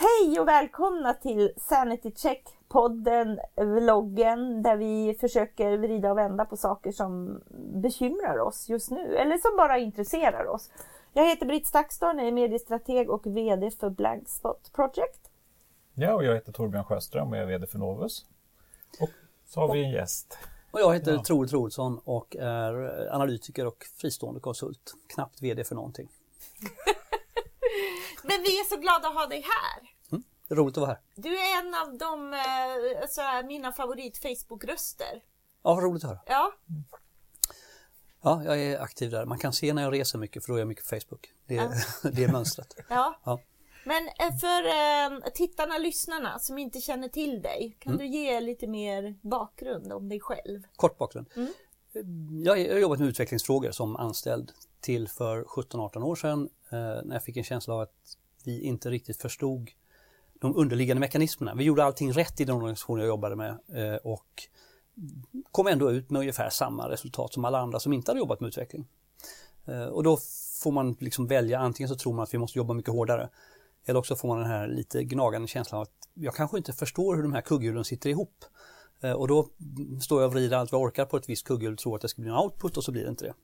Hej och välkomna till Sanity Check-podden, vloggen där vi försöker vrida och vända på saker som bekymrar oss just nu eller som bara intresserar oss. Jag heter Britt Stakstorn, är mediestrateg och VD för Blankspot Project. Ja, och jag heter Torbjörn Sjöström och jag är VD för Novus. Och så har vi en gäst. Och jag heter ja. Troel Troedsson och är analytiker och fristående konsult. Knappt VD för någonting. Men vi är så glada att ha dig här. Mm, roligt att vara här. Du är en av de, alltså, mina favorit Facebook-röster. Ja, roligt att höra. Ja. Ja, jag är aktiv där. Man kan se när jag reser mycket för då är jag mycket på Facebook. Det är, ja. det är mönstret. Ja. ja. Men eh, för eh, tittarna, lyssnarna som inte känner till dig, kan mm. du ge lite mer bakgrund om dig själv? Kort bakgrund. Mm. Jag har jobbat med utvecklingsfrågor som anställd till för 17-18 år sedan eh, när jag fick en känsla av att vi inte riktigt förstod de underliggande mekanismerna. Vi gjorde allting rätt i den organisation jag jobbade med eh, och kom ändå ut med ungefär samma resultat som alla andra som inte hade jobbat med utveckling. Eh, och då får man liksom välja, antingen så tror man att vi måste jobba mycket hårdare eller också får man den här lite gnagande känslan av att jag kanske inte förstår hur de här kugghjulen sitter ihop. Och då står jag och vrider allt vad jag orkar på ett visst kugghjul och tror att det ska bli en output och så blir det inte det.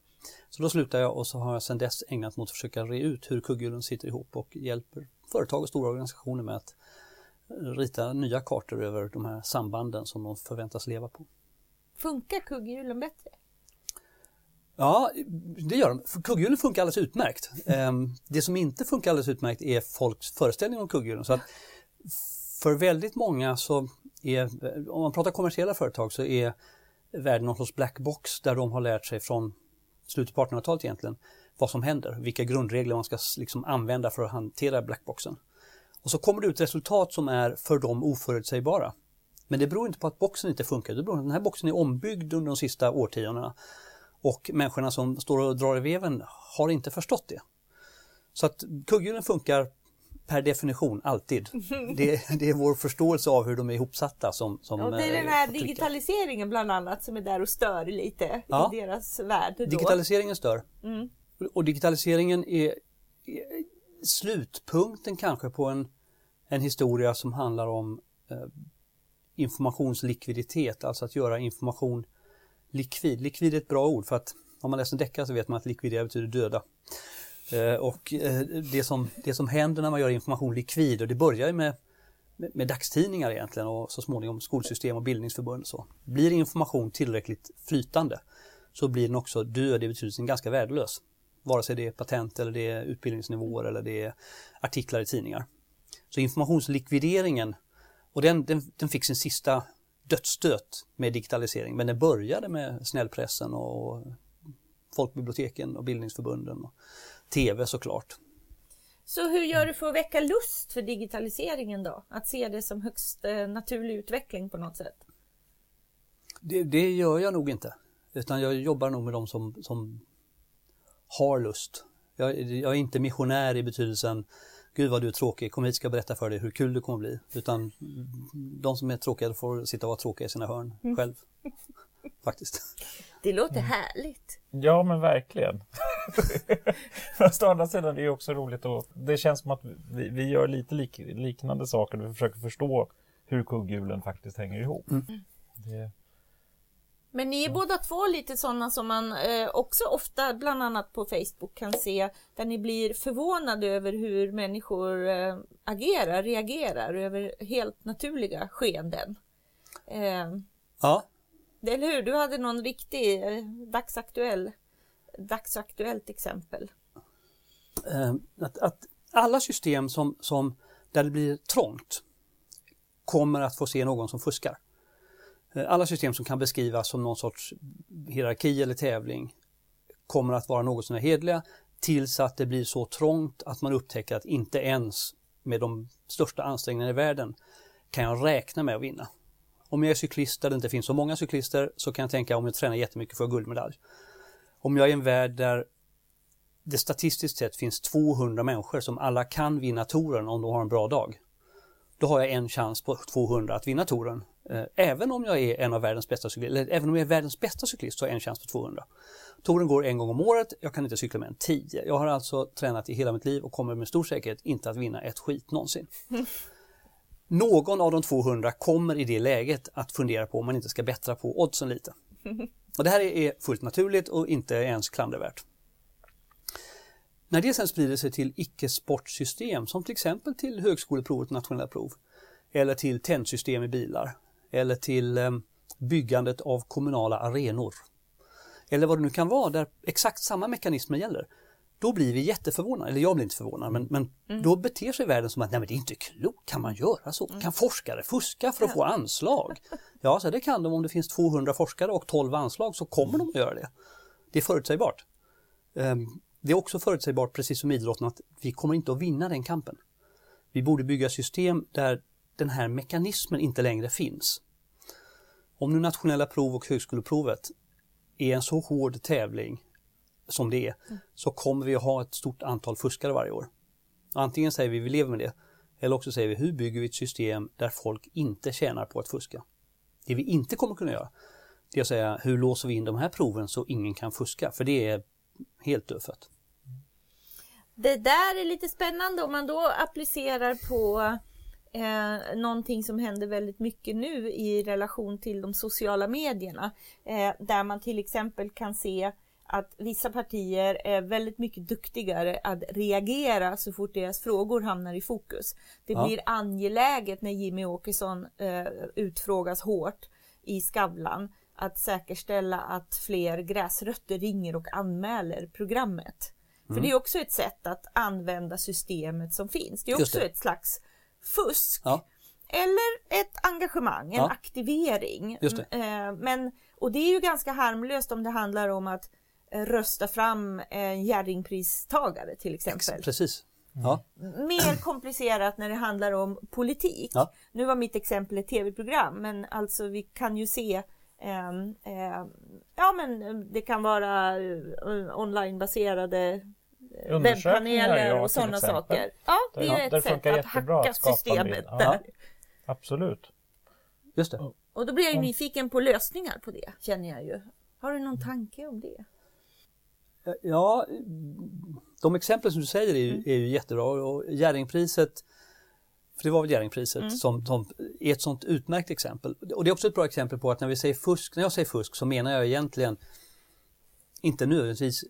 Så då slutade jag och så har jag sedan dess ägnat mig åt att försöka re ut hur kugghjulen sitter ihop och hjälper företag och stora organisationer med att rita nya kartor över de här sambanden som de förväntas leva på. Funkar kugghjulen bättre? Ja, det gör de. Kugghjulen funkar alldeles utmärkt. Ehm, det som inte funkar alldeles utmärkt är folks föreställning om kugghjulen. Så att för väldigt många så är, om man pratar kommersiella företag så är världen någon sorts black box där de har lärt sig från slutet på 1800-talet egentligen, vad som händer, vilka grundregler man ska liksom använda för att hantera blackboxen. Och så kommer det ut resultat som är för dem oförutsägbara. Men det beror inte på att boxen inte funkar, det beror på att den här boxen är ombyggd under de sista årtiondena. Och människorna som står och drar i veven har inte förstått det. Så att kugghjulen funkar per definition alltid. Det, det, är vår förståelse av hur de är ihopsatta som, som och Det är den här digitaliseringen bland annat som är där och stör lite ja. i deras värld. Då. Digitaliseringen stör. Mm. Och digitaliseringen är, är, slutpunkten kanske på en, en historia som handlar om eh, informationslikviditet, alltså att göra information likvid. Likvid är ett bra ord för att om man läser en deckare så vet man att likvidera betyder döda. Eh, och eh, det som, det som händer när man gör information likvid, och det börjar med, med, med dagstidningar egentligen och så småningom skolsystem och bildningsförbund och så. Blir information tillräckligt flytande så blir den också död i betydelsen ganska värdelös. Vare sig det är patent eller det är utbildningsnivåer eller det är artiklar i tidningar. Så informationslikvideringen, och den, den, den fick sin sista dödsstöt med digitalisering, men den började med snällpressen och folkbiblioteken och bildningsförbunden. Och tv såklart. Så hur gör du för att väcka lust för digitaliseringen då? Att se det som högst eh, naturlig utveckling på något sätt? Det, det, gör jag nog inte. Utan jag jobbar nog med de som, som har lust. Jag, jag, är inte missionär i betydelsen Gud vad du är tråkig, kom hit ska jag berätta för dig hur kul du kommer bli. Utan de som är tråkiga får sitta och vara tråkiga i sina hörn mm. själv. Faktiskt. Det låter härligt. Ja men verkligen. Fast å andra sidan det är också roligt och det känns som att vi, vi gör lite lik, liknande saker. Vi försöker förstå hur kugghjulen faktiskt hänger ihop. Mm. Det... Men ni är båda två lite sådana som man eh, också ofta, bland annat på Facebook, kan se där ni blir förvånade över hur människor eh, agerar, reagerar över helt naturliga skeenden. Eh, ja. Eller hur? Du hade någon riktig eh, dagsaktuell dagsaktuellt exempel? Eh, att, att, alla system som, som, där det blir trångt kommer att få se någon som fuskar. Eh, alla system som kan beskrivas som någon sorts hierarki eller tävling kommer att vara något som är hedliga tills att det blir så trångt att man upptäcker att inte ens med de största ansträngningarna i världen kan jag räkna med att vinna. Om jag är cyklist där det inte finns så många cyklister så kan jag tänka om jag tränar jättemycket får jag guldmedalj. Om jag är i en värld där det statistiskt sett finns 200 människor som alla kan vinna touren om de har en bra dag. Då har jag en chans på 200 att vinna touren. Eh, även om jag är en av världens bästa cyklister, eller även om jag är världens bästa cyklist så har jag en chans på 200. Touren går en gång om året, jag kan inte cykla mer än 10. Jag har alltså tränat i hela mitt liv och kommer med stor säkerhet inte att vinna ett skit någonsin. Någon av de 200 kommer i det läget att fundera på om man inte ska bättra på oddsen lite. Och det här är fullt naturligt och inte ens klandervärt. När det sen sprider sig till icke-sportsystem som till exempel till högskoleprovet och nationella prov eller till tändsystem i bilar eller till eh, byggandet av kommunala arenor eller vad det nu kan vara där exakt samma mekanismer gäller. Då blir vi jätteförvånade, eller jag blir inte förvånad, men, men mm. då beter sig världen som att nej men det är inte klokt, kan man göra så? Mm. Kan forskare fuska för att få anslag? Ja, så det kan de om det finns 200 forskare och 12 anslag så kommer de att göra det. Det är förutsägbart. Um, det är också förutsägbart, precis som idrotten, att vi kommer inte att vinna den kampen. Vi borde bygga system där den här mekanismen inte längre finns. Om nu nationella prov och högskoleprovet är en så hård tävling som det är mm. så kommer vi att ha ett stort antal fuskare varje år. Antingen säger vi vi lever med det eller också säger vi hur bygger vi ett system där folk inte tjänar på att fuska. Det vi inte kommer kunna göra det är att säga hur låser vi in de här proven så ingen kan fuska för det är helt dödfött. Det där är lite spännande om man då applicerar på eh, någonting som händer väldigt mycket nu i relation till de sociala medierna. Eh, där man till exempel kan se att vissa partier är väldigt mycket duktigare att reagera så fort deras frågor hamnar i fokus. Det ja. blir angeläget när Jimmy Åkesson eh, utfrågas hårt i Skavlan att säkerställa att fler gräsrötter ringer och anmäler programmet. Mm. För det är också ett sätt att använda systemet som finns. Det är också det. ett slags fusk. Ja. Eller ett engagemang, en ja. aktivering. Eh, men, och det är ju ganska harmlöst om det handlar om att rösta fram en Jerringpristagare till exempel. Precis. Ja. Mer komplicerat när det handlar om politik. Ja. Nu var mitt exempel ett tv-program men alltså vi kan ju se eh, eh, Ja men det kan vara eh, onlinebaserade webbpaneler och sådana saker. Ja, det är ja, ett sätt att hacka systemet ja, där. Absolut. Just det. Och då blir jag ju nyfiken på lösningar på det, känner jag ju. Har du någon tanke om det? Ja, de exempel som du säger är mm. är ju jättebra och Jerringpriset för det var väl Jerringpriset mm. som, som är ett sånt utmärkt exempel. Och det är också ett bra exempel på att när vi säger fusk, när jag säger fusk så menar jag egentligen inte nödvändigtvis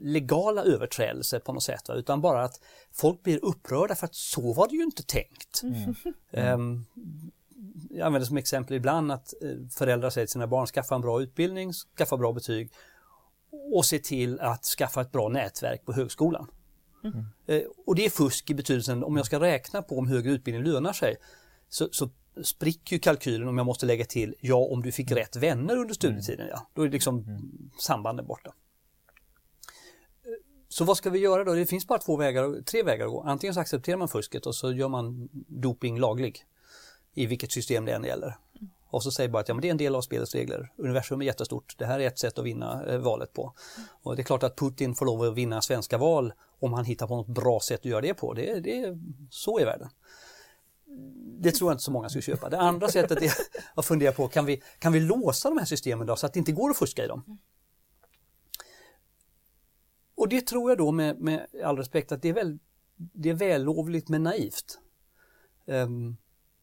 legala överträdelser på något sätt, va? utan bara att folk blir upprörda för att så var det ju inte tänkt. Mm. Um, jag använder som exempel ibland att eh, föräldrar säger till sina barn skaffa en bra utbildning, skaffa bra betyg och se till att skaffa ett bra nätverk på högskolan. Mm. Uh, och det är fusk i betydelsen om jag ska räkna på om högre utbildning lönar sig så, så spricker kalkylen om jag måste lägga till ja om du fick rätt vänner under studietiden. Ja. Då är liksom mm. sambanden borta. Så vad ska vi göra då? Det finns bara två vägar, tre vägar att gå. Antingen så accepterar man fusket och så gör man doping laglig i vilket system det än gäller. Och så säger bara att ja, men det är en del av spelets regler. Universum är jättestort. Det här är ett sätt att vinna eh, valet på. Och det är klart att Putin får lov att vinna svenska val om han hittar på något bra sätt att göra det på. Det, det, så är världen. Det tror jag inte så många skulle köpa. Det andra sättet är att fundera på, kan vi, kan vi låsa de här systemen då så att det inte går att fuska i dem? Och det tror jag då med, med all respekt att det är, väl, det är vällovligt men naivt. Um,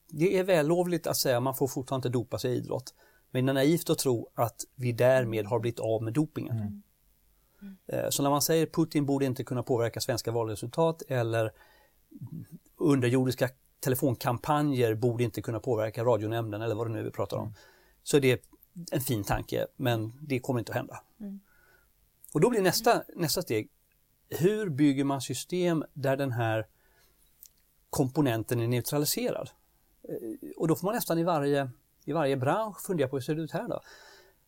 det är vällovligt att säga att man får fortfarande inte dopa sig i idrott. Men det är naivt att tro att vi därmed har blivit av med dopingen. Mm. Uh, så när man säger Putin borde inte kunna påverka svenska valresultat eller underjordiska telefonkampanjer borde inte kunna påverka radionämnden eller vad det nu är vi pratar om. Mm. Så det är en fin tanke men det kommer inte att hända. Mm. Och då blir nästa, nästa steg, hur bygger man system där den här komponenten är neutraliserad? Eh, och då får man nästan i varje, i varje bransch fundera på hur ser det ut här då?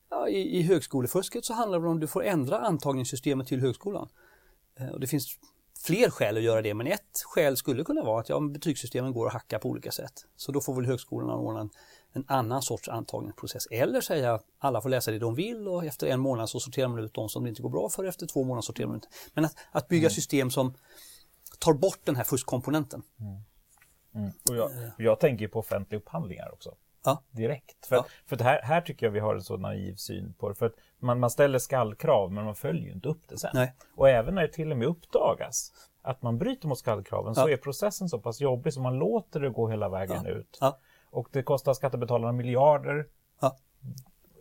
Ja, i, I högskolefusket så handlar det om att du får ändra antagningssystemet till högskolan. Eh, och det finns fler skäl att göra det men ett skäl skulle kunna vara att ja, betygssystemen går att hacka på olika sätt. Så då får väl högskolorna ordna en en annan sorts antagningsprocess. Eller säga att alla får läsa det de vill och efter en månad så sorterar man ut de som det inte går bra för, efter två månader sorterar man ut. Men att, att bygga mm. system som tar bort den här fuskkomponenten. Mm. Mm. Och jag, jag, tänker på offentliga upphandlingar också. Ja. direkt. För, Ja. för det här, här tycker jag vi har en så naiv syn på det. För att man, man ställer skallkrav men man följer ju inte upp det sen. Nej. Och även när det till och med uppdagas att man bryter mot skallkraven så Ja. är processen så pass jobbig så man låter det gå hela vägen Ja. ut. Ja. Och det kostar skattebetalarna miljarder Ja.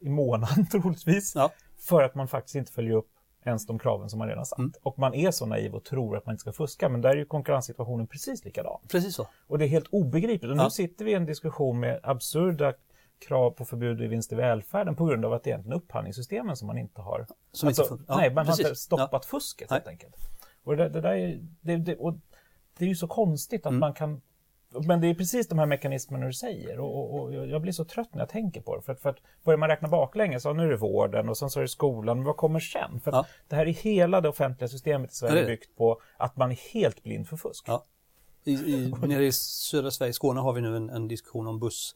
i månaden troligtvis. Ja. För att man faktiskt inte följer upp ens de kraven som man redan satt. Mm. Och man är så naiv och tror att man inte ska fuska. Men där är ju konkurrenssituationen precis likadan. Precis så. Och det är helt obegripligt. Och nu Ja. sitter vi i en diskussion med absurda krav på förbud i vinst i välfärden på grund av att det är egentligen upphandlingssystemen som man inte har... Som inte alltså, fun- ja, nej, man precis. har inte stoppat fusket Nej. helt enkelt. Och det, det, där är, det, det, och det är ju så konstigt att Mm. man kan... Men det är precis de här mekanismerna du säger och, och, och jag blir så trött när jag tänker på det. För att, för att börjar man räkna baklänges, så nu är det vården och sen så är det skolan, men vad kommer sen? För Ja. det här är hela det offentliga systemet i Sverige Ja, är byggt på att man är helt blind för fusk. Ja. I, i, nere i södra Sverige, Skåne, har vi nu en, en diskussion om buss,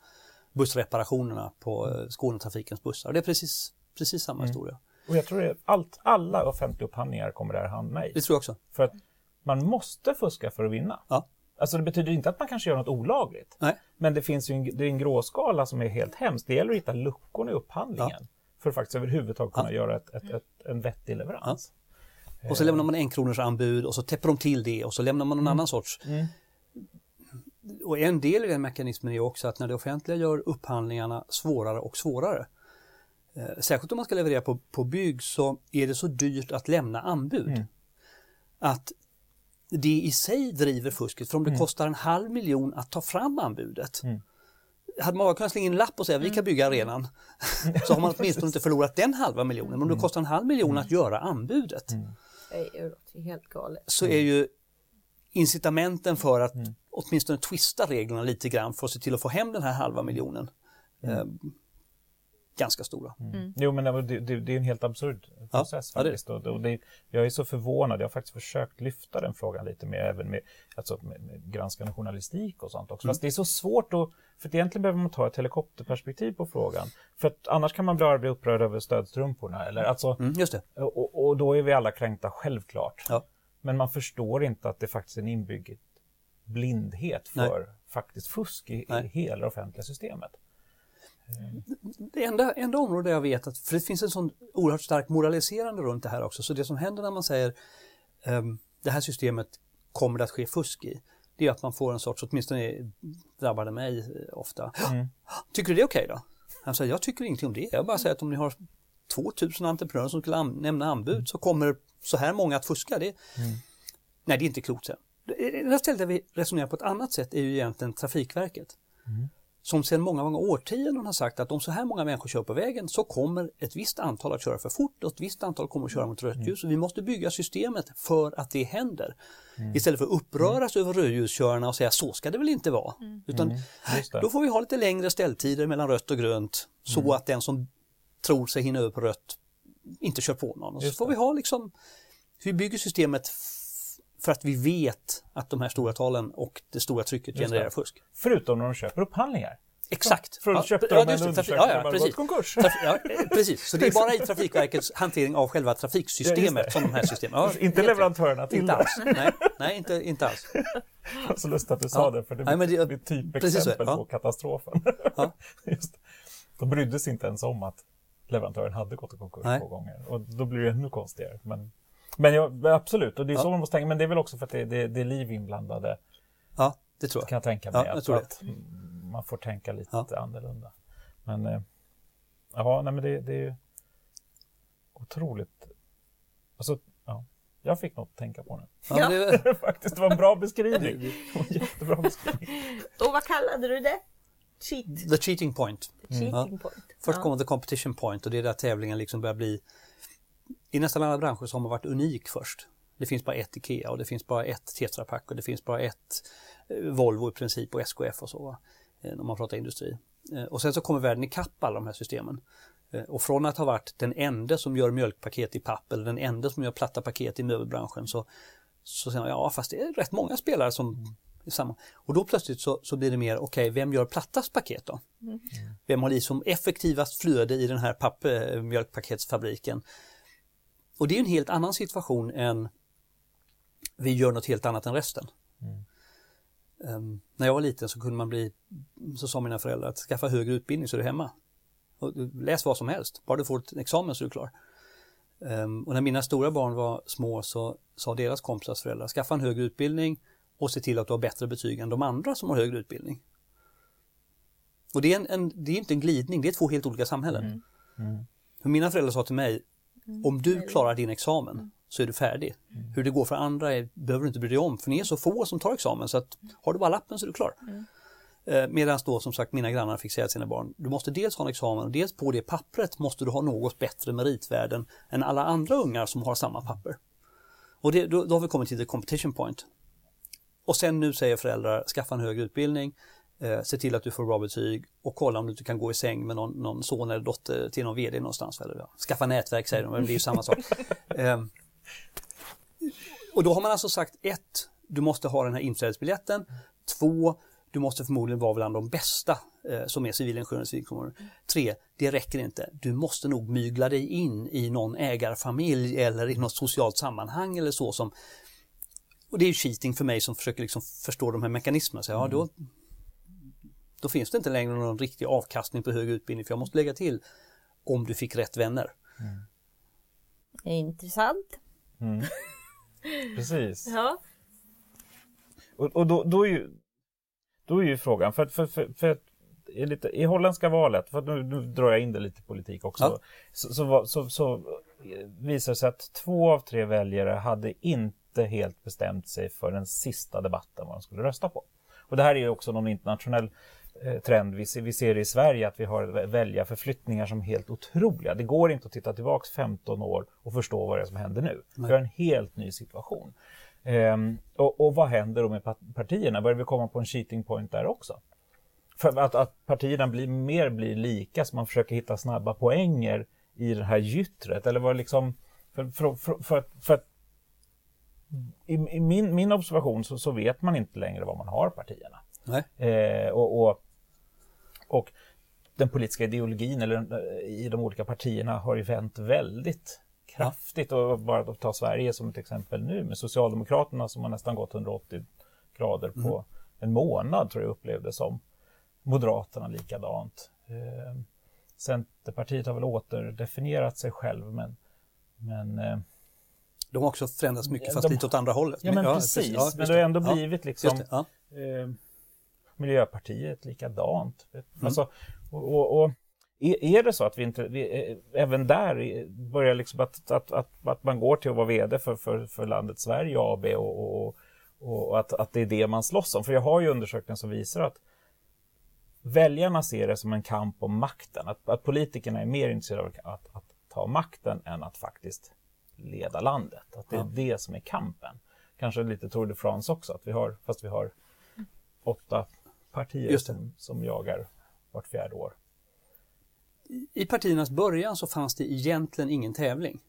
bussreparationerna på eh, Skånetrafikens bussar. Det är precis, precis samma historia. Och jag tror att allt, alla offentliga upphandlingar kommer här hamna i. Det tror jag också. För att man måste fuska för att vinna. Ja. Alltså det betyder inte att man kanske gör något olagligt. Nej. Men det finns ju en, det är en gråskala som är helt hemsk. Det gäller att hitta luckorna i upphandlingen. För att faktiskt överhuvudtaget kunna göra ett, ett, ett, en vettig leverans. Och så lämnar man en kronors anbud och så täpper de till det och så lämnar man någon annan sorts. Mm. Och en del i den mekanismen är också att när det offentliga gör upphandlingarna svårare och svårare, eh, särskilt om man ska leverera på, på bygg, så är det så dyrt att lämna anbud. Mm. Att det i sig driver fusket, för om det kostar en halv miljon att ta fram anbudet, Mm. hade man bara kunnat slänga in en lapp och säga vi kan bygga arenan, så har man åtminstone inte förlorat den halva miljonen. Men om det kostar en halv miljon att göra anbudet, så är ju incitamenten för att åtminstone twista reglerna lite grann för att se till att få hem den här halva miljonen eh, ganska stora. Jo men det, det, det är en helt absurd process ja, det är det. faktiskt. Och, det, jag är så förvånad. Jag har faktiskt försökt lyfta den frågan lite mer även med, alltså, med, med granskande journalistik och sånt också. Mm. Fast det är så svårt att, för att egentligen behöver man ta ett helikopterperspektiv på frågan. För att annars kan man bara bli upprörd över stödstrumporna. Eller, alltså, Mm, just det. och, och då är vi alla kränkta, självklart. Ja. Men man förstår inte att det faktiskt är en inbyggd blindhet för faktiskt fusk i, i Nej. hela det offentliga systemet. Det enda, enda område jag vet att, för det finns en sån oerhört stark moraliserande runt det här också, så det som händer när man säger ehm, det här systemet kommer det att ske fusk i, det är att man får en sorts, åtminstone drabbar det mig eh, ofta, tycker du det är okej då? Han säger, jag tycker ingenting om det, jag bara säger att om ni har 2000 entreprenörer som skulle an- nämna anbud så kommer så här många att fuska. Det, Nej, det är inte klokt. sen. Det där stället där vi resonerar på ett annat sätt är ju egentligen Trafikverket. Som sedan många, många årtionden har sagt att om så här många människor kör på vägen så kommer ett visst antal att köra för fort och ett visst antal kommer att köra mot rött ljus. Och vi måste bygga systemet för att det händer. Istället för att uppröras över rödljuskörarna och säga så ska det väl inte vara. Utan Just det. då får vi ha lite längre ställtider mellan rött och grönt så att den som tror sig hinna över på rött inte kör på någon. Och så får vi ha liksom, vi bygger systemet för att vi vet att de här stora talen och det stora trycket Just genererar det. fusk. Förutom när de köper upphandlingar. Exakt. För att ja, de just en det, trafik- ja, ja, precis. konkurs. Traf- ja, precis. Så det är bara i Trafikverkets hantering av själva Ja, just trafiksystemet det. som de här systemen... Ja, Inte leverantörerna till Inte alls. Nej, nej inte, inte alls. Det var så lustigt att du sa Ja. det, för det precis så, typexempel ja. på katastrofen. Ja. Just. De brydde sig inte ens om att leverantören hade gått i konkurs Nej. två gånger. Och då blir det ännu konstigare. Men, men ja, absolut, och det är så Ja. man måste tänka. Men det är väl också för att det, det, det är liv inblandade, Ja, det tror kan jag. jag tänka Ja, mig. jag att, tror det. att mm, man får tänka lite Ja. annorlunda. Men, eh, ja, nej, men det, det är ju otroligt. Alltså, ja, jag fick något att tänka på nu. Ja, det, Faktiskt, det var en bra beskrivning. Jättebra beskrivning. Och vad kallade du det? Cheat. the cheating point. Cheating point. Först Ja. kommer the competition point och det är där tävlingen liksom börjar bli... I nästan alla branscher så har man varit unik först. Det finns bara ett IKEA och det finns bara ett Tetra Pak och det finns bara ett eh, Volvo i princip och SKF och så. Va? Eh, När man pratar industri. Eh, Och sen så kommer världen ikapp alla de här systemen. Eh, Och från att ha varit den enda som gör mjölkpaket i papp eller den enda som gör platta paket i möbelbranschen så, så säger man ja fast det är rätt många spelare som är samma. Och då plötsligt så, så blir det mer okej, vem gör plattast paket då? Vem har liksom effektivast flöde i den här papp, eh, mjölkpaketsfabriken? Och det är en helt annan situation än vi gör något helt annat än resten. Um, när jag var liten så kunde man bli, så sa mina föräldrar, att skaffa högre utbildning så är du hemma. Och, läs vad som helst, bara du får en examen så är du klar. Um, och när mina stora barn var små så sa deras kompisars föräldrar, skaffa en högre utbildning och se till att du har bättre betyg än de andra som har högre utbildning. Och det är, en, en det är inte en glidning, det är två helt olika samhällen. Mm. Mm. Mina föräldrar sa till mig, mm. Om du klarar din examen mm. så är du färdig. Mm. Hur det går för andra är, behöver du inte bry dig om, för ni är så få som tar examen så att har du bara lappen så är du klar. Eh, Medan då som sagt mina grannar fick säga till sina barn, du måste dels ha en examen och dels på det pappret måste du ha något bättre meritvärden än alla andra ungar som har samma papper. Och det, då, då har vi kommit till the competition point. Och sen nu säger föräldrar, skaffa en högre utbildning, eh, se till att du får bra betyg och kolla om du inte kan gå i säng med någon, någon son eller dotter till någon VD någonstans. Eller, ja. Skaffa nätverk säger de, men det är ju samma sak. Eh, och då har man alltså sagt ett, du måste ha den här inträdesbiljetten. Två, du måste förmodligen vara bland de bästa eh, som är civilingenjörer och civilingenjörer. Tre, det räcker inte. Du måste nog mygla dig in i någon ägarfamilj eller i något socialt sammanhang eller så som och det är cheating för mig som försöker liksom förstå de här mekanismerna. Så, ja, då, då finns det inte längre någon riktig avkastning på högre utbildning för jag måste lägga till om du fick rätt vänner. Mm. Intressant. Mm. Precis. ja. Och, och då, då, är ju, då är ju frågan, för, för, för, för i, lite, i holländska valet, för nu, nu drar jag in det lite i politik också, ja. så, så, så, så visar det sig att två av tre väljare hade inte helt bestämt sig för den sista debatten vad de skulle rösta på. Och det här är ju också någon internationell eh, trend. Vi ser, vi ser i Sverige att vi har väljarförflyttningar som är helt otroliga. Det går inte att titta tillbaks 15 år och förstå vad det är som händer nu. Nej. Vi har en helt ny situation. Ehm, och, och, vad händer då med partierna? Börjar vi komma på en cheating point där också? För att, att partierna blir, mer blir lika, så man försöker hitta snabba poänger i det här gyttret? Eller var det liksom... För, för, för, för, för att i, i, min, min observation så, så, vet man inte längre var man har partierna. Eh, och, och, och, den politiska ideologin eller, eh, i de olika partierna har ju vänt väldigt kraftigt. Och bara att ta Sverige som ett exempel nu med Socialdemokraterna som har nästan gått 180 grader på mm. en månad tror jag upplevde som. Moderaterna likadant. Eh, Centerpartiet har väl återdefinierat sig själv men, men eh, de har också förändrats mycket fast de, lite åt andra hållet. Ja men ja, precis. Ja, men det har ändå blivit liksom eh, Miljöpartiet likadant. Mm. Alltså, och, och, och, är det så att vi inte, vi, eh, även där börjar liksom att, att, att, att, man går till att vara VD för, för, för landet Sverige AB och, och, och att, att det är det man slåss om. För jag har ju undersökningar som visar att väljarna ser det som en kamp om makten. Att, att politikerna är mer intresserade av att, att ta makten än att faktiskt leda landet. Att det är det som är kampen. Kanske lite Tour de France också, att vi har, fast vi har åtta partier som, som jagar vart fjärde år. I partiernas början så fanns det egentligen ingen tävling.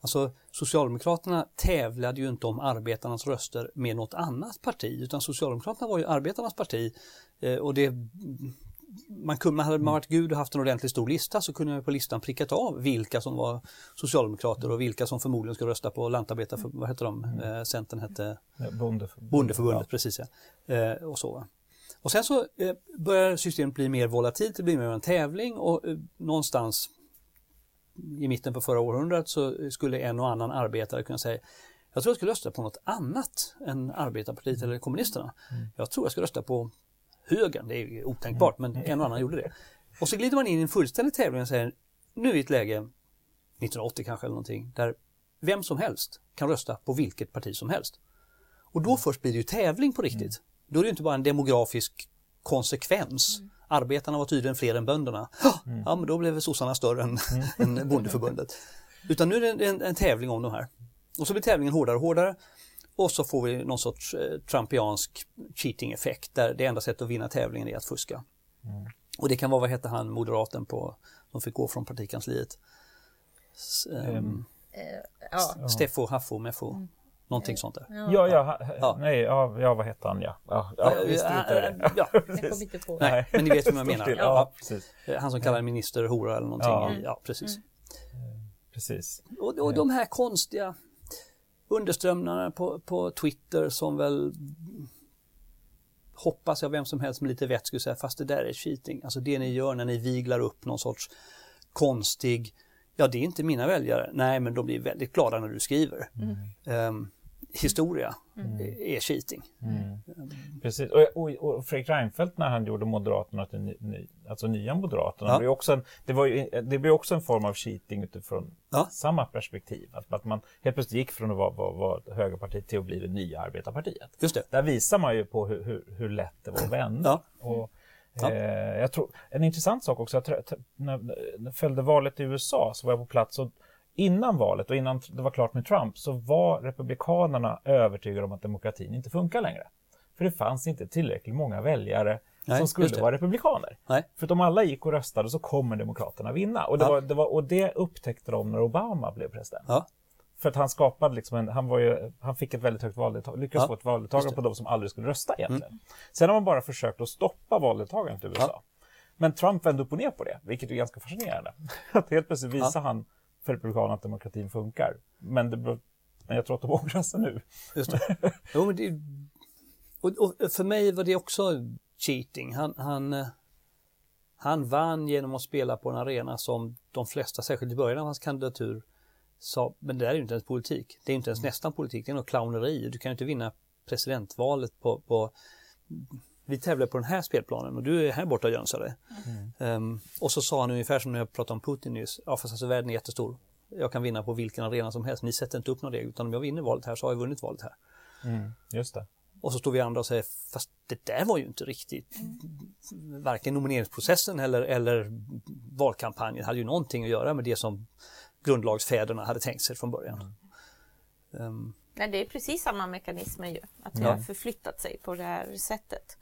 Alltså Socialdemokraterna tävlade ju inte om arbetarnas röster med något annat parti utan Socialdemokraterna var ju arbetarnas parti eh, och det man kunde, hade man varit gud och haft en ordentligt stor lista så kunde man på listan prickat av vilka som var socialdemokrater och vilka som förmodligen skulle rösta på lantarbetar, vad heter de, mm. eh, Centern hette? Bondeförbundet. Bondeförbundet, ja. precis ja. Eh, och så. Och sen så eh, börjar systemet bli mer volatilt, det blir mer en tävling och eh, någonstans i mitten på förra århundradet så skulle en och annan arbetare kunna säga jag tror jag skulle rösta på något annat än Arbetarpartiet eller kommunisterna. Mm. Jag tror jag skulle rösta på högern, det är otänkbart men en och annan gjorde det. Och så glider man in i en fullständig tävling och säger nu är vi i ett läge, 1980 kanske eller någonting, där vem som helst kan rösta på vilket parti som helst. Och då först blir det ju tävling på riktigt. Mm. Då är det inte bara en demografisk konsekvens. Mm. Arbetarna var tydligen fler än bönderna. Mm. Ja, men då blev sossarna större än, mm. än bondeförbundet. Utan nu är det en, en, en, tävling om de här. Och så blir tävlingen hårdare och hårdare. Och så får vi någon sorts eh, trumpiansk cheating-effekt där det enda sättet att vinna tävlingen är att fuska. Mm. Och det kan vara, vad hette han, moderaten på, som fick gå från partikansliet? S, um, ja. Steffo, Haffo, Meffo. Mm. Någonting sånt där. Ja, ja, ja. nej, ja, ja, vad hette han, ja. Ja, ja, visst det. Ja. jag kom inte på. Nej, men ni vet vad jag menar. Ja, precis. Han som kallar minister hora eller någonting. Ja, ja precis. Mm. Precis. Och, och de här konstiga underströmmarna på, på Twitter som väl hoppas jag vem som helst med lite vett skulle säga, fast det där är cheating. Alltså det ni gör när ni viglar upp någon sorts konstig, ja det är inte mina väljare, nej men de blir väldigt glada när du skriver. Um, historia är cheating. Precis. Och, och, och Fredrik Reinfeldt när han gjorde Moderaterna till ny, alltså nya Moderaterna, Ja. det, också en, det, var ju, det blev också en form av cheating utifrån Ja. samma perspektiv. Att, att man helt plötsligt gick från att vara, vara, vara ett högerparti till att bli det nya arbetarpartiet. Just det. Där visar man ju på hur, hur, hur lätt det var att vända. Och, Ja. eh, jag tror, en intressant sak också, jag när jag följde valet i USA så var jag på plats och innan valet och innan det var klart med Trump så var republikanerna övertygade om att demokratin inte funkar längre. För det fanns inte tillräckligt många väljare Nej, som skulle vara republikaner. Nej. För att om alla gick och röstade så kommer demokraterna vinna. Och det, Ja. var, det, var, och det upptäckte de när Obama blev president. Ja. För att han skapade liksom en, han var ju, han fick ett väldigt högt valdeltagande, lyckades Ja, få ett valdeltagande på de som aldrig skulle rösta egentligen. Sen har man bara försökt att stoppa valdeltagandet i USA. Men Trump vände upp och ner på det, vilket är ganska fascinerande. Att helt plötsligt visar han för republikanerna att demokratin funkar. Men, det, men jag tror att de ångrar sig nu. Just det. Jo, men det, och, och för mig var det också cheating. Han, han, eh, han vann genom att spela på en arena som de flesta, särskilt i början av hans kandidatur, sa, men det där är ju inte ens politik. Det är inte ens nästan politik, det är något clowneri. Du kan ju inte vinna presidentvalet på, på vi tävlar på den här spelplanen och du är här borta och jönsar dig. Ehm, och så sa han ungefär som när jag pratade om Putin nyss, ja fast alltså världen är jättestor. Jag kan vinna på vilken arena som helst, ni sätter inte upp någon regel, utan om jag vinner valet här så har jag vunnit valet här. Just det. Och så står vi andra och säger, fast det där var ju inte riktigt, varken nomineringsprocessen eller, eller valkampanjen hade ju någonting att göra med det som grundlagsfäderna hade tänkt sig från början. Ehm, Nej, det är precis samma mekanismer ju. Att vi Ja. har förflyttat sig på det här sättet.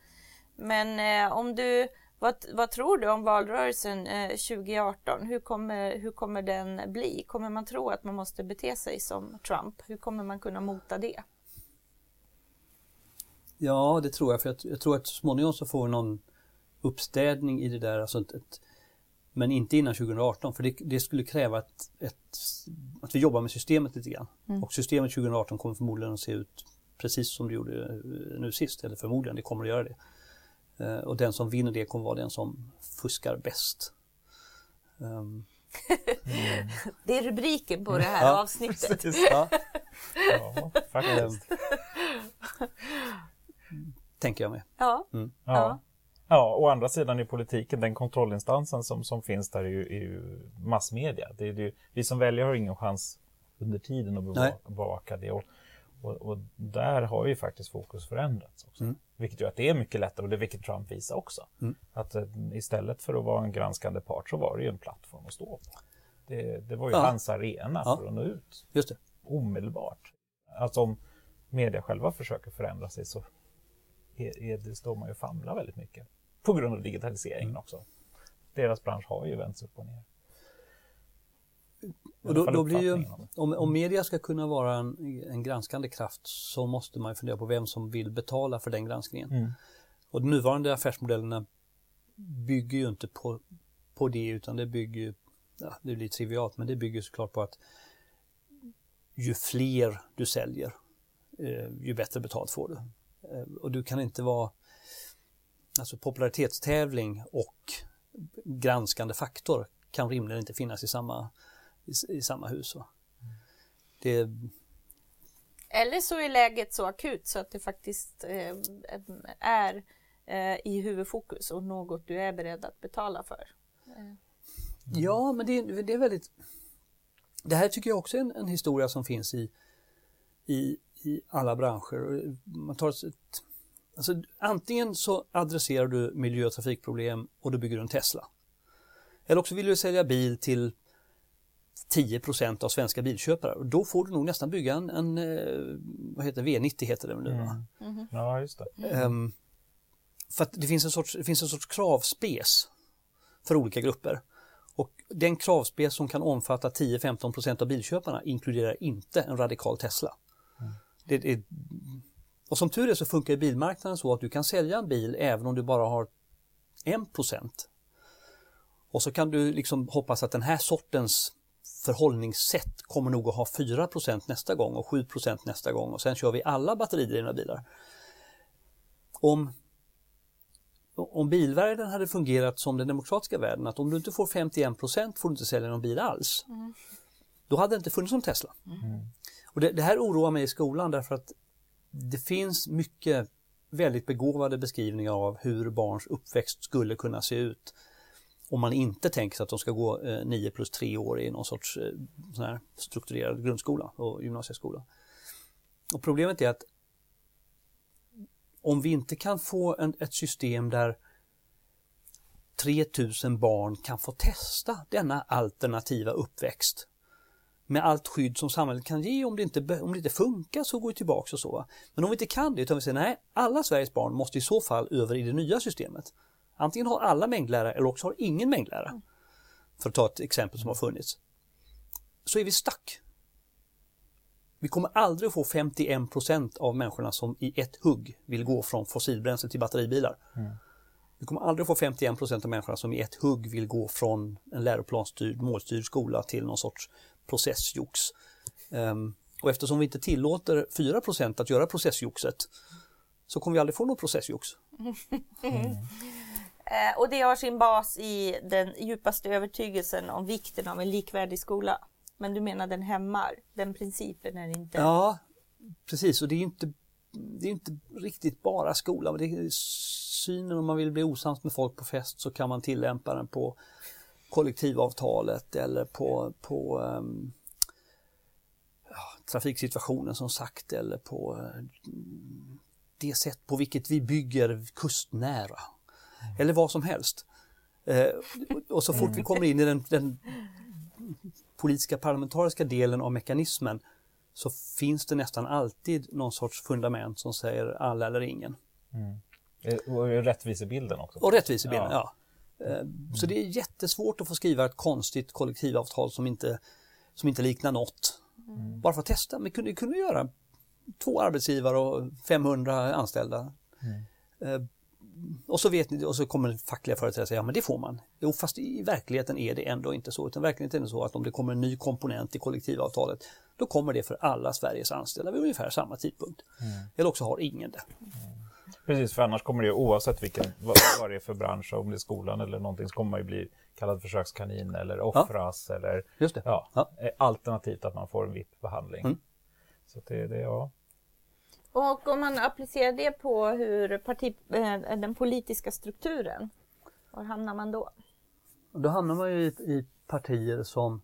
Men eh, om du, vad, vad tror du om valrörelsen eh, 2018? Hur kommer, hur kommer den bli? Kommer man tro att man måste bete sig som Trump? Hur kommer man kunna mota det? Ja, det tror jag. För jag, jag tror att så småningom så får vi någon uppstädning i det där. Alltså ett, ett, men inte innan 2018 för det, det skulle kräva ett, att vi jobbar med systemet lite grann. Och systemet 2018 kommer förmodligen att se ut precis som det gjorde eh, nu sist. Eller förmodligen, det kommer att göra det. Eh, Och den som vinner det kommer vara den som fuskar bäst. Ehm, Det är rubriken på det här Ja, avsnittet. ja, Ja, faktiskt. tänker jag mig. Ja, Ja. Ja. Ja, å andra sidan i politiken, den kontrollinstansen som, som finns där är ju, är ju massmedia. Det är, det är, ju- vi som väljare har ingen chans under tiden att bevaka, bevaka det. Och, och, och där har ju faktiskt fokus förändrats också. Vilket gör att det är mycket lättare och det vilket Trump visar också. Att eh, istället för att vara en granskande part så var det ju en plattform att stå på. Det, det var ju Ja. hans arena Ja. för att nå ut Just det. omedelbart. Alltså om media själva försöker förändra sig så är, är det står man ju och famlar väldigt mycket. På grund av digitaliseringen också. Deras bransch har ju vänts upp och ner. Och då, då blir ju, om om, om media ska kunna vara en, en granskande kraft så måste man fundera på vem som vill betala för den granskningen. Mm. Och de nuvarande affärsmodellerna bygger ju inte på, på det utan det bygger ja, det blir trivialt, men det bygger såklart på att ju fler du säljer, eh, ju bättre betalt får du. Eh, och du kan inte vara, alltså popularitetstävling och granskande faktor kan rimligen inte finnas i samma, i, i samma hus. Va? Det, Eller så är läget så akut så att det faktiskt eh, är eh, i huvudfokus och något du är beredd att betala för. Ja, men det, är- det är väldigt... Det här tycker jag också är en, en historia som finns i, i, i alla branscher. Man tar ett, ett- alltså, antingen så adresserar du miljö och trafikproblem och då bygger du en Tesla. Eller också vill du sälja bil till 10% av svenska bilköpare. Och då får du nog nästan bygga en, en eh, vad heter det, V90 heter det nu va? Ja, just det. Ehm, för att det finns en sorts, det finns en sorts kravspes för olika grupper. Och den kravspes som kan omfatta 10-15% av bilköparna inkluderar inte en radikal Tesla. Det, det, och som tur är så funkar bilmarknaden så att du kan sälja en bil även om du bara har 1%. Och så kan du liksom hoppas att den här sortens förhållningssätt kommer nog att ha 4% nästa gång och 7% nästa gång och sen kör vi alla batteridrivna bilar. Om om bilvärlden hade fungerat som den demokratiska världen, att om du inte får 51 får du inte sälja någon bil alls. Mm. Då hade det inte funnits någon Tesla. Mm. Och det, det, här oroar mig i skolan därför att det finns mycket väldigt begåvade beskrivningar av hur barns uppväxt skulle kunna se ut om man inte tänker sig att de ska gå eh, 9 plus 3 år i någon sorts eh, sån här strukturerad grundskola och gymnasieskola. Och problemet är att om vi inte kan få en, ett system där 3000 barn kan få testa denna alternativa uppväxt med allt skydd som samhället kan ge om det inte, om det inte funkar så går vi tillbaka och så. Men om vi inte kan det utan vi säger nej, alla Sveriges barn måste i så fall över i det nya systemet. Antingen har alla mängdlärare eller också har ingen mängdlärare. För att ta ett exempel som har funnits. Så är vi stack. Vi kommer aldrig att få 51% av människorna som i ett hugg vill gå från fossilbränsle till batteribilar. Mm. Vi kommer aldrig att få 51% av människorna som i ett hugg vill gå från en läroplansstyrd, målstyrd skola till någon sorts processjox. Um, och eftersom vi inte tillåter 4% att göra processjoxet så kommer vi aldrig få något processjox. Mm. Eh, och det har sin bas i den djupaste övertygelsen om vikten av en likvärdig skola. Men du menar den hämmar, den principen är inte... Ja, precis och det är inte, det är inte riktigt bara skolan. Det är synen om man vill bli osams med folk på fest så kan man tillämpa den på kollektivavtalet eller på, på um, trafiksituationen som sagt eller på eh, det sätt på vilket vi bygger kustnära. Mm. Eller vad som helst. Uh, och så fort vi kommer in i den, den politiska parlamentariska delen av mekanismen så finns det nästan alltid någon sorts fundament som säger alla eller ingen. Mm. Eh, och rättvisebilden också. Och rättvisebilden, ja. ja. Eh, så det är jättesvårt att få skriva ett konstigt kollektivavtal som inte, som inte liknar något. Mm. Bara för att testa, men kunde, kunde göra två arbetsgivare och 500 anställda. Mm. Och så, vet ni, och så kommer fackliga företrädare säga, ja men det får man. Jo, fast i verkligheten är det ändå inte så. Utan verkligheten är så att om det kommer en ny komponent i kollektivavtalet, då kommer det för alla Sveriges anställda vid ungefär samma tidpunkt. Mm. Eller också har ingen det. Mm. Precis, för annars kommer det oavsett vilken, vad, vad det är för bransch, om det är skolan eller någonting, så kommer man ju bli kallad försökskanin eller offras ja. eller Just det. Ja, ja. Eh, alternativt att man får en VIP-behandling. Mm. Så det, det, ja. Och om man applicerar det på hur parti, eh, den politiska strukturen, var hamnar man då? Då hamnar man ju i, i partier som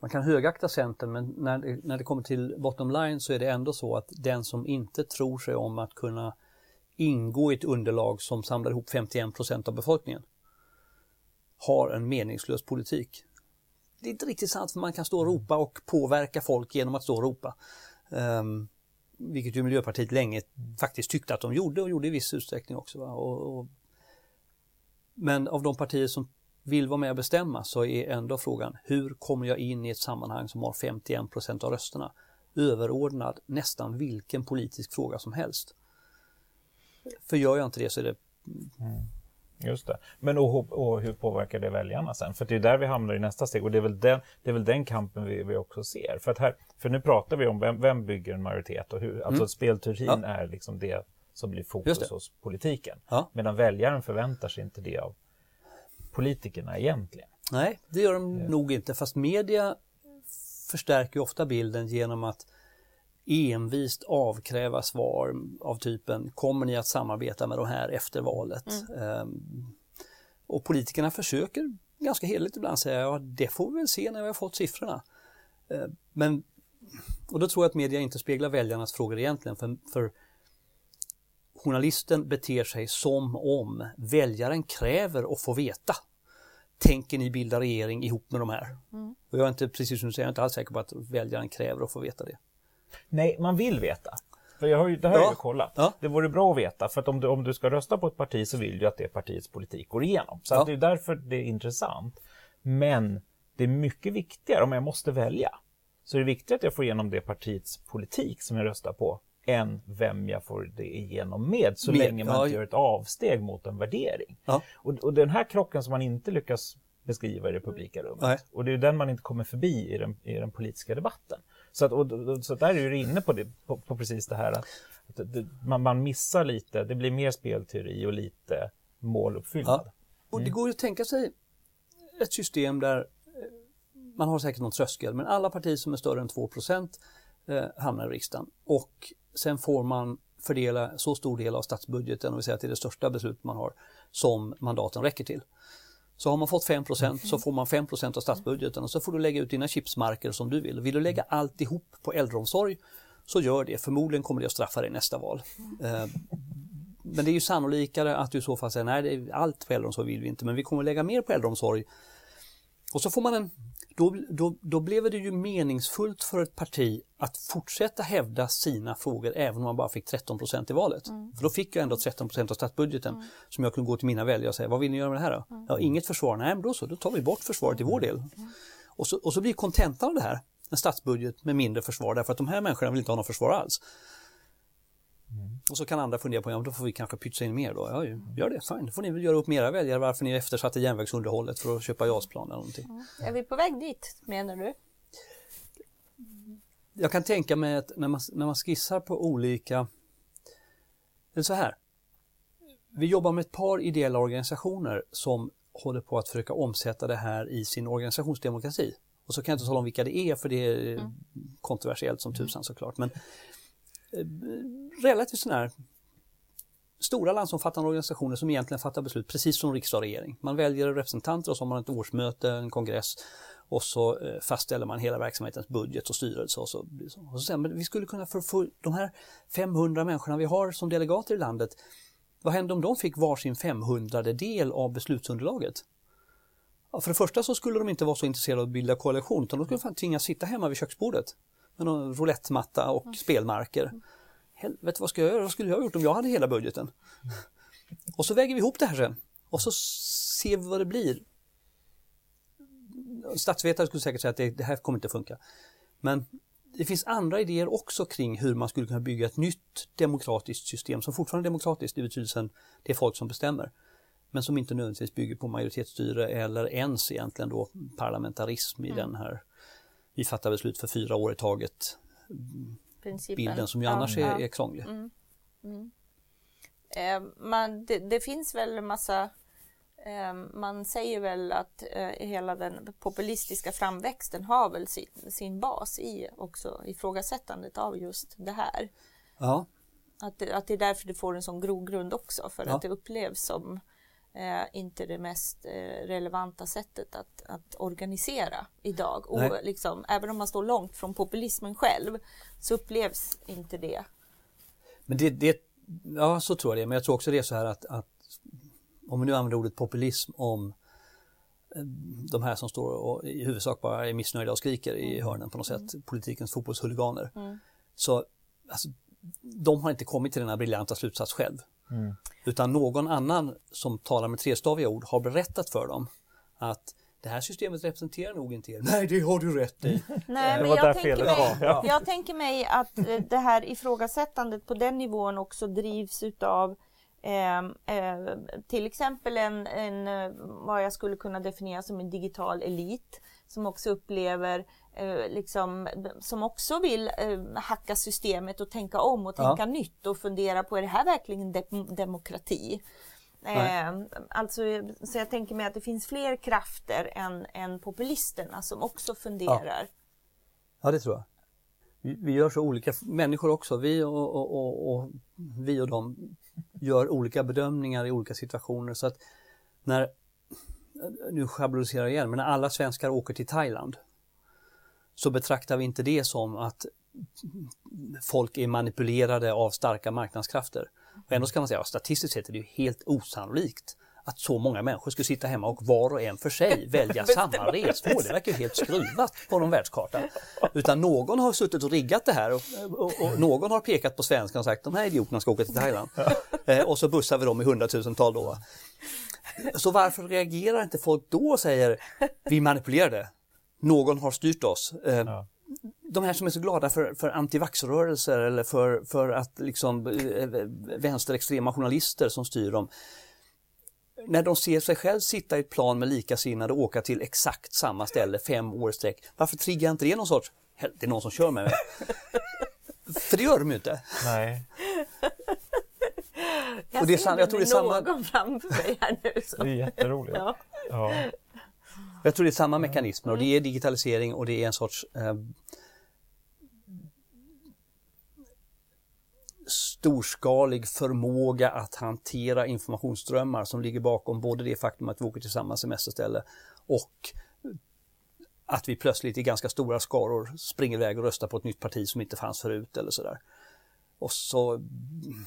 man kan högakta Centern men när det, när det kommer till bottom line så är det ändå så att den som inte tror sig om att kunna ingå i ett underlag som samlar ihop 51 procent av befolkningen har en meningslös politik. Det är inte riktigt sant för man kan stå och ropa och påverka folk genom att stå och ropa. Um, vilket ju Miljöpartiet länge faktiskt tyckte att de gjorde och gjorde i viss utsträckning också. Och, och, men av de partier som vill vara med och bestämma så är ändå frågan hur kommer jag in i ett sammanhang som har 51 procent av rösterna? Överordnad nästan vilken politisk fråga som helst. För gör jag inte det så är det mm. Just det. Men och, och, hur påverkar det väljarna sen? För det är där vi hamnar i nästa steg och det är väl den, det är väl den kampen vi, vi också ser. För, att här, för nu pratar vi om vem, vem bygger en majoritet och hur, alltså mm. spelteorin ja. är liksom det som blir fokus hos politiken. Ja. Medan väljaren förväntar sig inte det av politikerna egentligen. Nej, det gör de ja. nog inte. Fast media förstärker ofta bilden genom att envist avkräva svar av typen kommer ni att samarbeta med de här efter valet? Mm. Um, och politikerna försöker ganska heligt ibland säga ja det får vi väl se när vi har fått siffrorna. Uh, men och då tror jag att media inte speglar väljarnas frågor egentligen för, för journalisten beter sig som om väljaren kräver att få veta. Tänker ni bilda regering ihop med de här? Mm. Och jag är inte, precis som du säger, jag är inte alls säker på att väljaren kräver att få veta det. Nej, man vill veta. För jag har ju, det här ja. har jag kollat. Ja. Det vore bra att veta, för att om du, om du ska rösta på ett parti så vill du att det partiets politik går igenom. Så ja. det är därför det är intressant. Men det är mycket viktigare, om jag måste välja, så är det viktigare att jag får igenom det partiets politik som jag röstar på än vem jag får det igenom med, så med, länge man ja. inte gör ett avsteg mot en värdering. Ja. Och, och den här krocken som man inte lyckas beskriva i det publika rummet, Nej. och det är den man inte kommer förbi i den, i den politiska debatten. Så, att, och, så där är du inne på, det, på, på, precis det här att, man, man missar lite, det blir mer spelteori och lite måluppfyllnad. Ja. Och det går ju att tänka sig ett system där eh, man har säkert någon tröskel, men alla partier som är större än 2 eh, hamnar i riksdagen. Och sen får man fördela så stor del av statsbudgeten, och vi säger att det är det största beslut man har, som mandaten räcker till. Så har man fått 5% så får man 5% av statsbudgeten och så får du lägga ut dina chipsmarker som du vill. Vill du lägga alltihop på äldreomsorg så gör det. Förmodligen kommer det att straffa dig nästa val. Eh, men det är ju sannolikare att du i så fall säger nej, allt på äldreomsorg vill vi inte, men vi kommer att lägga mer på äldreomsorg. Och så får man en då, då, då blev det ju meningsfullt för ett parti att fortsätta hävda sina frågor även om man bara fick 13 procent i valet. Mm. För då fick jag ändå 13 procent av statsbudgeten mm. som jag kunde gå till mina väljare och säga, vad vill ni göra med det här då? Mm. Ja, inget försvar, nej men då så, då tar vi bort försvaret i vår del. Mm. Och, så, och så blir kontentan av det här en statsbudget med mindre försvar därför att de här människorna vill inte ha något försvar alls. Mm. Och så kan andra fundera på, ja då får vi kanske pytsa in mer då. Ja, gör det, fine. Då får ni väl göra upp med era väljare varför ni eftersatte järnvägsunderhållet för att köpa JAS-plan eller någonting. Mm. Är vi på väg dit, menar du? Jag kan tänka mig att när man, när man skissar på olika... Eller så här. Vi jobbar med ett par ideella organisationer som håller på att försöka omsätta det här i sin organisationsdemokrati. Och så kan jag inte tala om vilka det är för det är mm. kontroversiellt som tusan såklart. Men Eh, relativt sådana här stora landsomfattande organisationer som egentligen fattar beslut precis som riksdag och regering. Man väljer representanter och så har man ett årsmöte, en kongress och så eh, fastställer man hela verksamhetens budget och styrelse. Och så, och så men vi skulle kunna få, de här 500 människorna vi har som delegater i landet, vad händer om de fick varsin 500 del av beslutsunderlaget? Ja, för det första så skulle de inte vara så intresserade av att bilda koalition utan de skulle fan tvingas sitta hemma vid köksbordet med någon roulettematta och mm. spelmarker. Helvete, vad ska jag göra? Vad skulle jag ha gjort om jag hade hela budgeten? Och så väger vi ihop det här sen och så ser vi vad det blir. Statsvetare skulle säkert säga att det, det här kommer inte funka. Men det finns andra idéer också kring hur man skulle kunna bygga ett nytt demokratiskt system som fortfarande är demokratiskt i betydelsen det är folk som bestämmer. Men som inte nödvändigtvis bygger på majoritetsstyre eller ens egentligen då parlamentarism i mm. den här vi fattar beslut för fyra år i taget. Principen. Bilden som ju annars ja, är, är krånglig. Mm. Mm. Eh, man, det, det, finns väl en massa eh, man säger väl att eh, hela den populistiska framväxten har väl sin, sin bas i också ifrågasättandet av just det här. Ja. Att, att det är därför det får en sån grogrund också, för ja. att det upplevs som eh, inte det mest eh, relevanta sättet att, att organisera idag. Och liksom, även om man står långt från populismen själv så upplevs inte det. Men det, det ja så tror jag det, men jag tror också det är så här att, att om vi nu använder ordet populism om eh, de här som står och i huvudsak bara är missnöjda och skriker i mm. hörnen på något sätt, mm. politikens fotbollshuliganer. Mm. Så alltså, de har inte kommit till denna briljanta slutsats själv. Mm. Utan någon annan som talar med trestaviga ord har berättat för dem att det här systemet representerar nog inte er. Nej, det har du rätt i. Nej, men jag, tänker mig, ja. jag tänker mig att eh, det här ifrågasättandet på den nivån också drivs utav eh, eh, till exempel en, en, eh, vad jag skulle kunna definiera som en digital elit som också upplever liksom, som också vill eh, hacka systemet och tänka om och tänka ja. nytt och fundera på är det här verkligen de demokrati? Eh, alltså, så jag tänker mig att det finns fler krafter än, än populisterna som också funderar. Ja, ja det tror jag. Vi, vi, gör så olika, människor också, vi och, och, och, och vi och de gör olika bedömningar i olika situationer så att när, nu schabloniserar jag igen, men när alla svenskar åker till Thailand så betraktar vi inte det som att folk är manipulerade av starka marknadskrafter. Och ändå ska man säga att statistiskt sett är det ju helt osannolikt att så många människor skulle sitta hemma och var och en för sig välja samma resmål. Det verkar ju helt skruvat på någon världskarta. Utan någon har suttit och riggat det här och, och, och någon har pekat på svenskan och sagt de här idioterna ska åka till Thailand. Eh, och så bussar vi dem i hundratusental då. Så varför reagerar inte folk då och säger vi manipulerade? Någon har styrt oss. Eh, ja. De här som är så glada för, för antivaxrörelser eller för, för att liksom eh, vänsterextrema journalister som styr dem. När de ser sig själv sitta i ett plan med likasinnade och åka till exakt samma ställe fem år sträck, varför triggar inte det någon sorts, det är någon som kör med mig. För det gör de ju inte. Nej. Jag Och det är jag tror det är samma- någon framför mig här nu. Så. Det är jätteroligt. Ja. Ja. Jag tror det är samma mekanismer och det är digitalisering och det är en sorts eh, storskalig förmåga att hantera informationsströmmar som ligger bakom både det faktum att vi åker till samma semesterställe och att vi plötsligt i ganska stora skaror springer iväg och röstar på ett nytt parti som inte fanns förut eller sådär. Och så mm,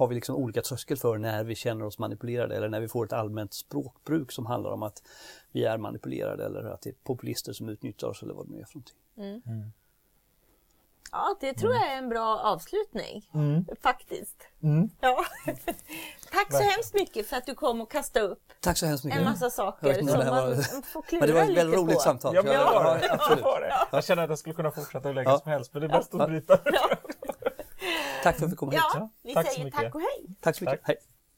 har vi liksom olika tröskel för när vi känner oss manipulerade eller när vi får ett allmänt språkbruk som handlar om att vi är manipulerade eller att det är populister som utnyttjar oss eller vad det nu är för någonting. ja, det tror jag är en bra avslutning. Mm. Faktiskt. Ja. Tack så hemskt mycket för att du kom och kastade upp Tack så hemskt mycket. en massa saker som man var- får klura Men det var ett väldigt roligt på. samtal. Ja, men det var det. Ja, absolut. Jag känner att jag skulle kunna fortsätta hur länge Ja. som helst, men det är bäst Ja. att bryta. Tack för att vi kom hit. Ja, vi Tack så säger mycket. tack och hej. Tack så mycket. Tack. Hej.